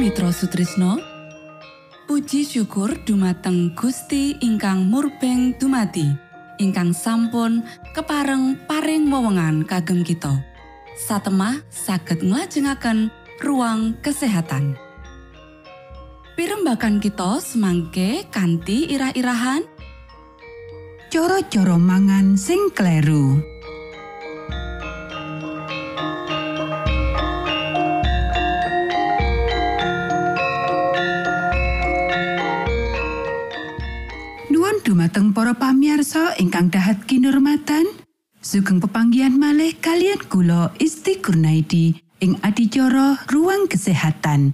Mitra Sutrisno. Puji syukur dumateng Gusti ingkang murbeng dumati ingkang sampun kepareng paring wewenngan kagem kita. Satemah saged nglajengaken ruang kesehatan. Pirembakan kita semangke kanthi irah-irahan. Cara-cara mangan sing kleru dumateng para pamiarsa ingkang dahat kinurmatan sugeng pepanggian malih kalian kula Isti Kurnaidi ing adicara ruang kesehatan.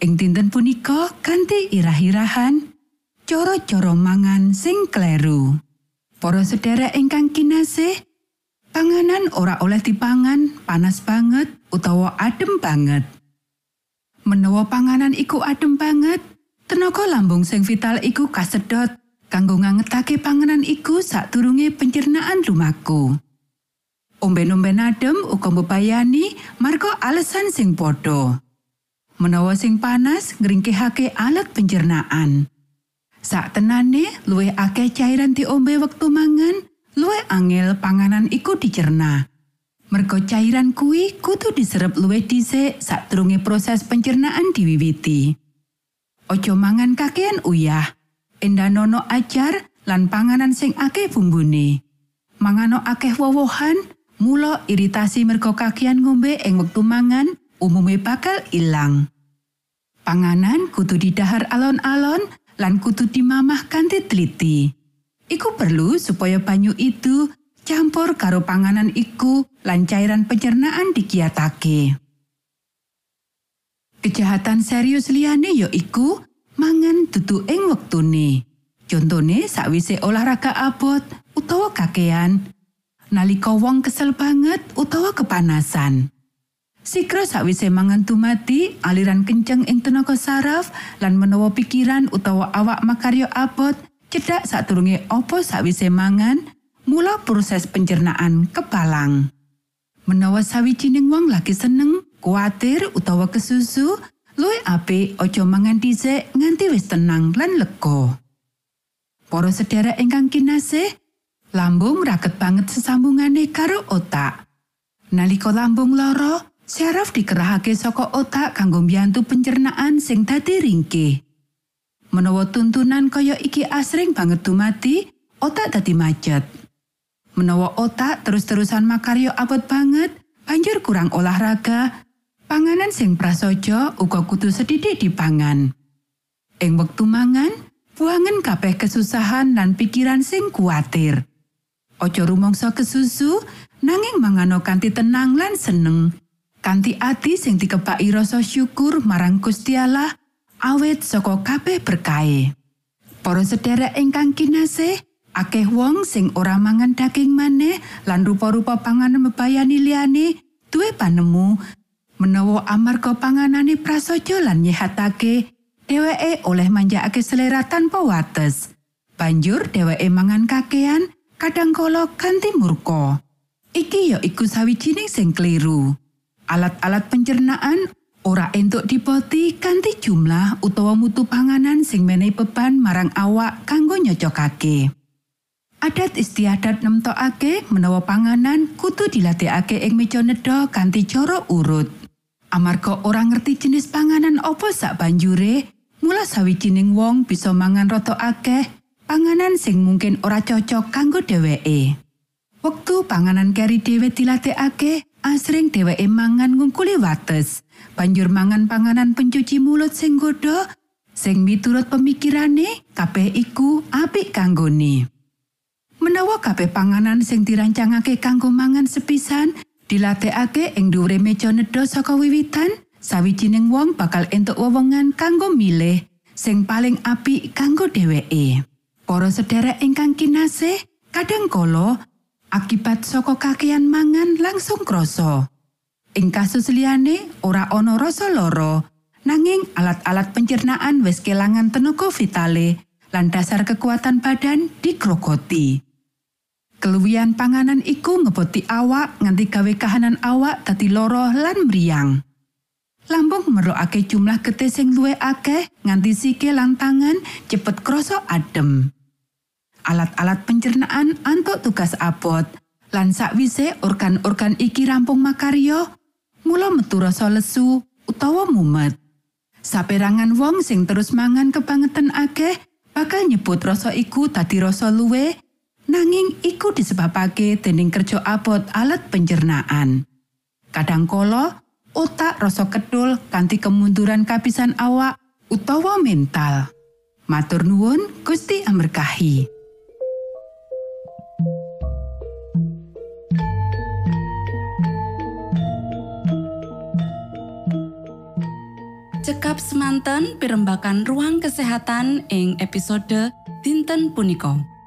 Ing dinten punika kanthi irah-irahan cara-cara mangan sing kleru. Para sedherek ingkang kinasih panganan ora oleh dipangan panas banget utawa adem banget. Menawa panganan iku adem banget tenaga lambung sing vital iku kasedot kanggo ngangetake panganan iku sadurunge pencernaan lumaku. Omben-omben adem uga mbebayani marga alasan sing padha. Menawa sing panas ngringkehake alat pencernaan. Sak tenane luwih akeh cairan diombe wektu mangan, luwih angel panganan iku dicerna. Merga cairan kuwi kudu diserep luwih dhisik sadurunge proses pencernaan diwiwiti. Ojo mangan kakean uyah. Endanono ajar lan panganan sing akeh bumbune. Mangano akeh wowohan, mula iritasi merga kakian ngombe ing wektu mangan umume bakal ilang. Panganan kudu didahar alon-alon lan kudu dimamah kanthi teliti. Iku perlu supaya banyu itu campur karo panganan iku lan cairan pencernaan dikiatake. Kejahatan serius liyane ya iku mangan dudu ing wektune. Contone sakwise olahraga abot utawa kakean, nalika wong kesel banget utawa kepanasan. Sikro sakwise mangan tumati aliran kenceng ing tenaga saraf lan menawa pikiran utawa awak makaryo abot cedak sadurunge opo sakwise mangan mula proses pencernaan kepalang. Menawa sawijining wong lagi seneng, kuatir utawa kesusu, Luwih apik aja mangan dhisik nganti wis tenang lan lega. Para sedherek ingkang kinasih, lambung raket banget sesambungane karo otak. Nalika lambung lara, Syaraf dikerahake saka otak kanggo mbiyantu pencernaan sing dadi ringkih. Menawa tuntunan kaya iki asring banget dumati, otak dadi macet. Menawa otak terus-terusan makaryo abot banget, banjur kurang olahraga, panganan sing prasaja uga kudu sedidik dipangan. Ing wektu mangan, buangen kabeh kesusahan lan pikiran sing kuatir. Ojo rumangsa kesusu, nanging mangano kanthi tenang lan seneng. Kanthi ati sing dikepaki rasa syukur marang Gusti Allah, awet saka kabeh berkahe. Para sedherek ingkang kinasih, akeh wong sing ora mangan daging maneh lan rupa-rupa panganan bebayani liyane duwe panemu menawa amarga panganane prasaja lan nyehatake dheweke oleh manjakake selera tanpa wates. Banjur dheweke mangan kakean kadang kala ganti murka. Iki ya iku sawijining sing kliru. Alat-alat pencernaan ora entuk dipoti kanthi jumlah utawa mutu panganan sing menehi beban marang awak kanggo nyocokake. Adat istiadat nemtokake menawa panganan kudu dilatihake ing meja nedha kanthi cara urut. Amarga ora ngerti jenis panganan apa sak banjure, mula sawijining wong bisa mangan rata akeh panganan sing mungkin ora cocok kanggo dheweke. Wektu panganan keri dhewe dilatihake, asring dheweke mangan ngungkuli wates. Banjur mangan panganan pencuci mulut sing godho, sing miturut pemikirane kabeh iku apik kanggone. Menawa kabeh panganan sing dirancangake kanggo mangan sepisan, dilatihake ing dhuwure meja nedha saka wiwitan, sawijining wong bakal entuk wewenngan kanggo milih sing paling apik kanggo dheweke. Para sedherek ingkang kinasih, kadang kala akibat saka kakean mangan langsung krasa. Ing kasus liyane ora ana rasa lara, nanging alat-alat pencernaan wis kelangan tenaga vitale lan dasar kekuatan badan dikrokoti. Keluwihan panganan iku ngeboti awak nganti gawe kahanan awak dadi loro lan mriyang. Lambung merlokake jumlah getih sing luwih akeh nganti sikil lan tangan cepet krasa adem. Alat-alat pencernaan antuk tugas abot lan sakwise organ-organ iki rampung makarya, mula metu rasa lesu utawa mumet. Saperangan wong sing terus mangan kebangetan akeh bakal nyebut rasa iku dadi rasa luwih nanging iku disebabake dening kerja abot alat pencernaan. Kadangkala otak rasa kedul kanthi kemunduran kapisan awak utawa mental. Matur nuwun Gusti amerkahi. Cekap semanten pimbakan ruang kesehatan ing episode dinten punika.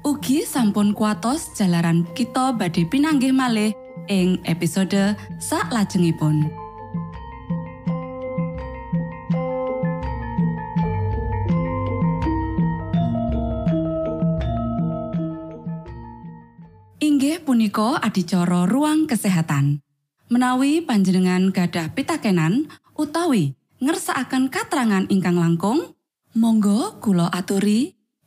Ugi sampun kuatos jalaran kita badhe pinanggih malih ing episode sak lajengipun. Inggih punika adicara ruang kesehatan. Menawi panjenengan gadah pitakenan utawi ngersakaken katrangan ingkang langkung, monggo kula aturi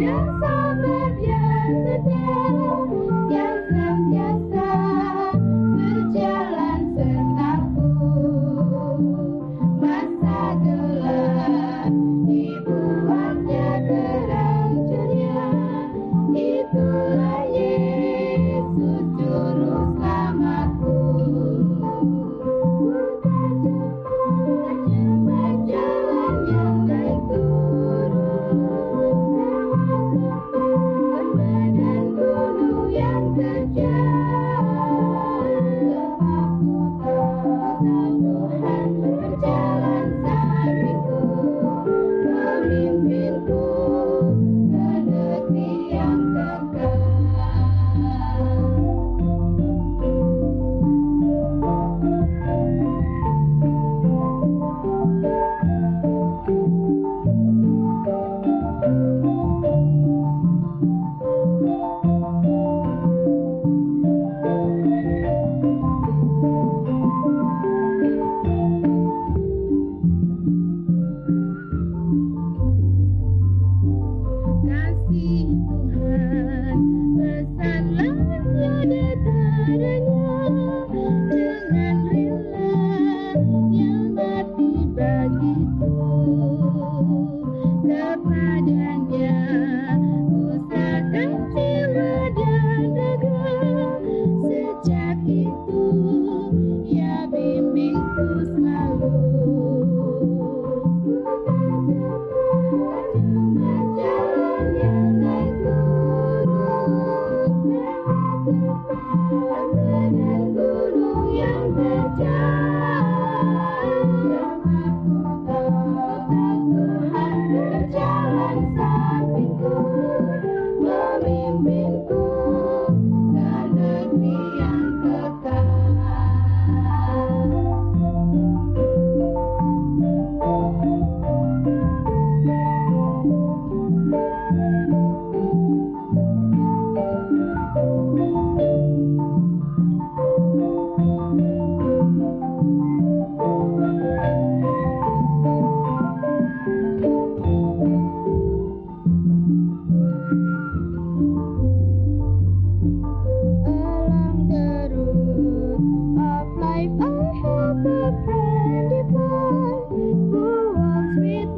dance.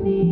me.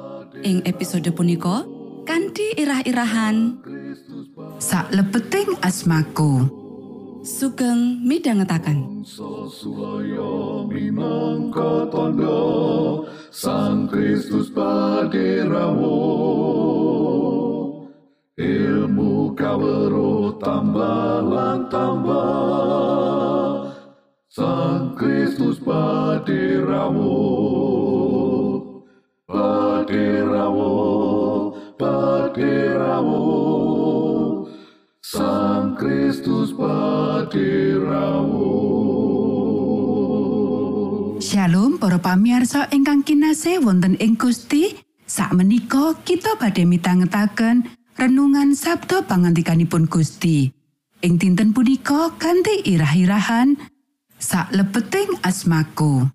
Ing episode punika kanthi irah-irahan. Sak lebeting asmaku. sugeng minangka tondo Sang Kristus paderamu Ilmu kawero tambah tambah Sang Kristus paderamu Paderamu Paderamu Sang Kristus paderamu Shalom para pamirsa ingkang kinasih wonten ing Gusti. Sakmenika kita badhe mitangetaken renungan Sabda pangantikanipun Gusti. Ing dinten punika kanthi irah-irahan sak lebeting asmaku.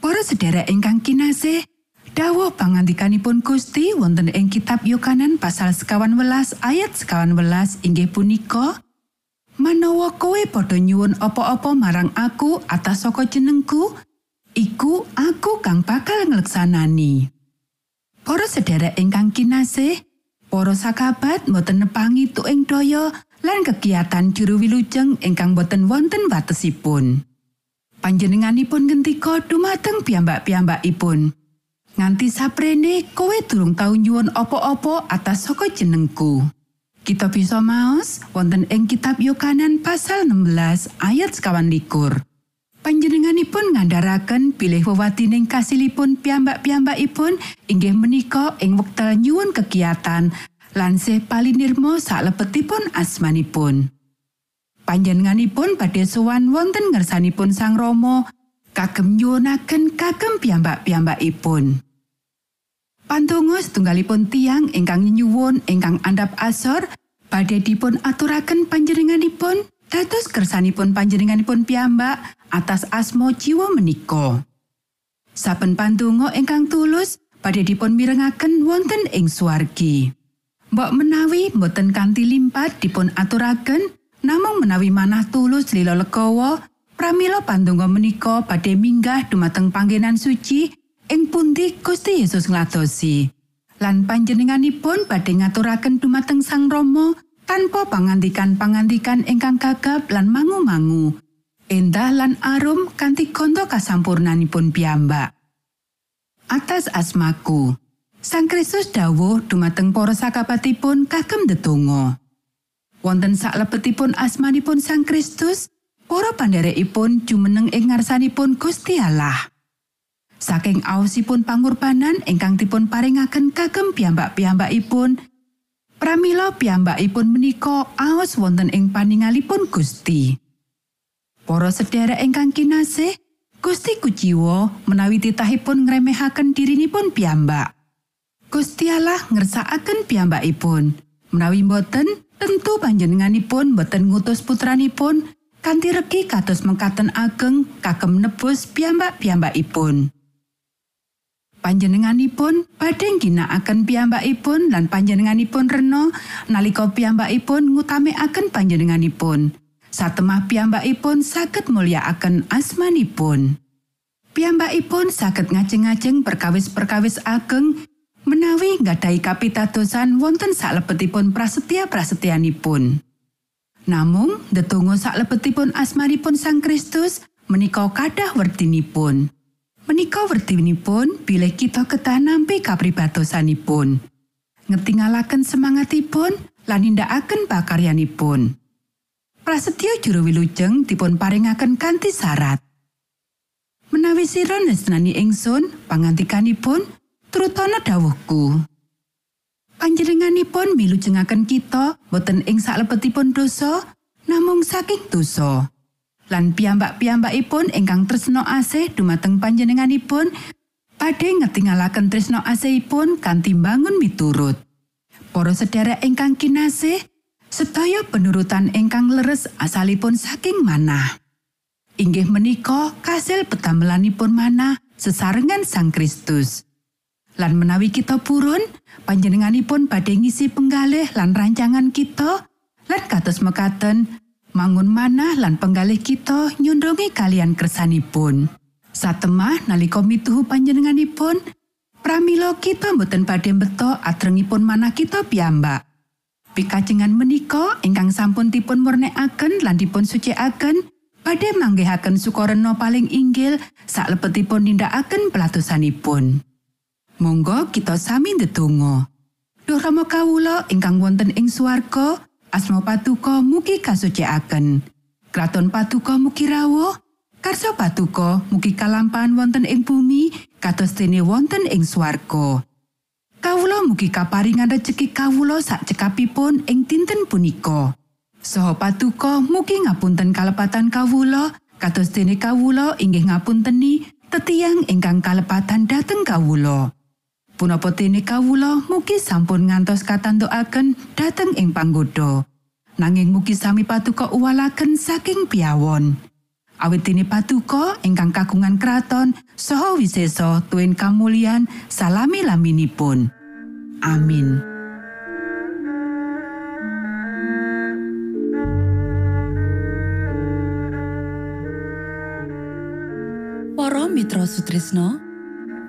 Para sedherek ingkang kinasih, dawuh pangantikanipun Gusti wonten ing kitab Yohanan pasal sekawan welas ayat sekawan welas inggih punika Manawa kowe padha nyuwun apa-apa marang aku atas saka jenengku, iku aku kang bakal ngleksanani. Para sedherek ingkang kinasih, para sakabat boten nepangi tuing daya lan kegiatan juru wilujeng ingkang boten wonten watesipun. Panjenenganipun ngendika dumateng piyambak-piyambakipun. Nganti saprene kowe durung tau nyuwun apa-apa atas saka jenengku. Kita bisa maos wonten ing kitab Yohanan pasal 16 ayat sekawan likur. Panjenenganipun ngandharaken bilih wewatining kasilipun piyambak-piyambakipun inggih menika ing wekdal nyuwun kegiatan lan sih palinirmo salebetipun asmanipun. Panjenenganipun badhe sowan wonten ngersanipun Sang Rama kagem nyuwunaken kagem piyambak-piyambakipun. Pantungo setunggalipun tiang ingkang nyuwun ingkang andhap asor badhe dipun aturaken panjenenganipun dados kersanipun panjenenganipun piyambak atas asmo jiwa menika. Saben pantungo ingkang tulus badhe dipun mirengaken wonten ing swargi. Mbok menawi boten kanthi limpat dipun aturaken namung menawi manah tulus lila legawa pramila pandonga menika badhe minggah dumateng panggenan suci ing pundi Gusti Yesus ngladosi. Lan panjenenganipun badhe ngaturaken dumateng Sang Rama tanpa pangandikan-pangandikan ingkang gagap lan mangu-mangu. Endah lan arum kanthi kondo kasampurnanipun piyambak. Atas asmaku, Sang Kristus dawuh dumateng para sakabatipun kagem ndedonga. Wonten saklebetipun asmanipun Sang Kristus, para pandherekipun jumeneng ing ngarsanipun Gusti Allah. Saking aosipun pangurbanan ingkang dipun paringaken kagem piyambak-piyambakipun, pramila piyambakipun menika aos wonten ing paningalipun Gusti. Para sedherek ingkang kinasih, Gusti kuciwa menawi titahipun ngremehaken dirinipun piyambak. Gusti Allah ngersakaken piyambakipun. Menawi boten, tentu panjenenganipun boten ngutus putranipun kanthi regi kados mengkaten ageng kagem nebus piyambak-piyambakipun. Panjenenganipun badhe ginakaken piyambakipun lan panjenenganipun rena nalika piyambakipun ngutamekaken panjenenganipun. Satemah piyambakipun saged mulyakaken asmanipun. Piyambakipun saged ngajeng-ajeng perkawis-perkawis ageng menawi nggadahi kapitadosan wonten salebetipun prasetya-prasetyanipun. Namung ndedonga salebetipun asmanipun Sang Kristus menika kadah werdinipun. Menika werdinipun bilih kita ketah nampi kapribadosanipun. Ngetingalaken semangatipun lan nindakaken pakaryanipun. Prasetyo juru wilujeng dipun paringaken kanthi syarat. Menawi sira nesnani ingsun, pangantikanipun turutana dawuhku. Panjenenganipun milujengaken kita boten ing salebetipun dosa, namung saking dosa. Lan piyambak-piyambakipun ingkang tresno asih dumateng panjenenganipun badhe ngetingalaken tresno asihipun kanthi bangun miturut. Para sedherek ingkang kinasih, sedaya penurutan ingkang leres asalipun saking manah. Inggih menika kasil petamelanipun manah sesarengan Sang Kristus. Lan menawi kita purun, panjenenganipun badhe ngisi penggalih lan rancangan kita, lan kados mekaten mangun manah lan penggalih kita nyundungi kalian kersanipun. Satemah nalika mituhu panjenenganipun, pramila kita boten badhe beto atrengipun manah kita piyambak. Pikajengan menika ingkang sampun dipun murnekaken lan dipun sucikaken badhe manggihaken sukareno paling inggil saklebetipun nindakaken pelatusanipun. Monggo kita sami ndedonga. Duh Rama kawula ingkang wonten ing swarga, asma patuko mugi kasucikaken. Kraton patuko mugi rawuh, karso patuko mugi kalampahan wonten ing bumi kados dene wonten ing swarga. Kawula mugi kaparingan rejeki kawula sak cekapipun ing dinten punika. Saha patuko mugi ngapunten kalepatan kawula kados dene kawula inggih ngapunteni tetiang ingkang kalepatan dhateng kawula. Punapa dene kawula mugi sampun ngantos katantukaken dhateng ing panggoda. Nanging mugi sami patuko uwalaken saking piawon. Awit dene patuko ingkang kagungan kraton saha wisesa tuwin kamulyan salami laminipun. Amin. Para Mitra Sutrisno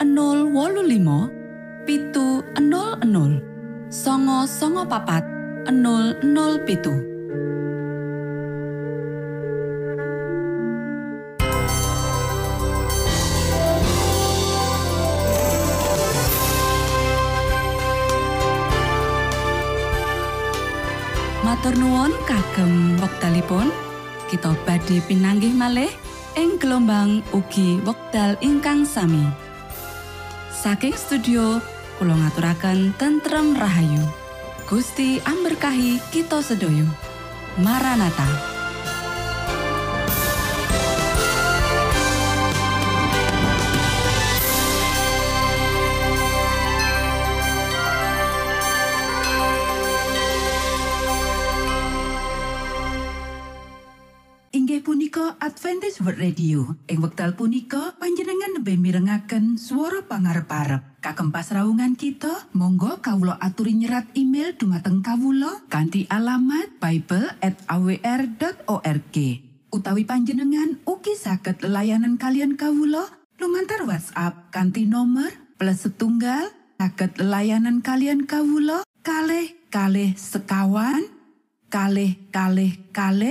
025 pitu 00 songo songo papat 00 pitu Matur nuwun kagem wektalipun kita badhe pinanggih malih ing gelombang ugi wekdal ingkang sami. Saking studio kula ngaturaken tentrem rahayu. Gusti amberkahi kita sedaya. Maranata. Inggih Adventist World Radio. Ing wekdal punika panjenengan lebih mirengaken swara pangarep-arep. Kagem pasraungan kita, monggo kawula aturi nyerat email dumateng kawula kanthi alamat bible@awr.org. Utawi panjenengan ugi saged layanan kalian kawula lumantar WhatsApp kanthi nomor plus setunggal saged layanan kalian kawula kalih kalih sekawan kalih kalih kalih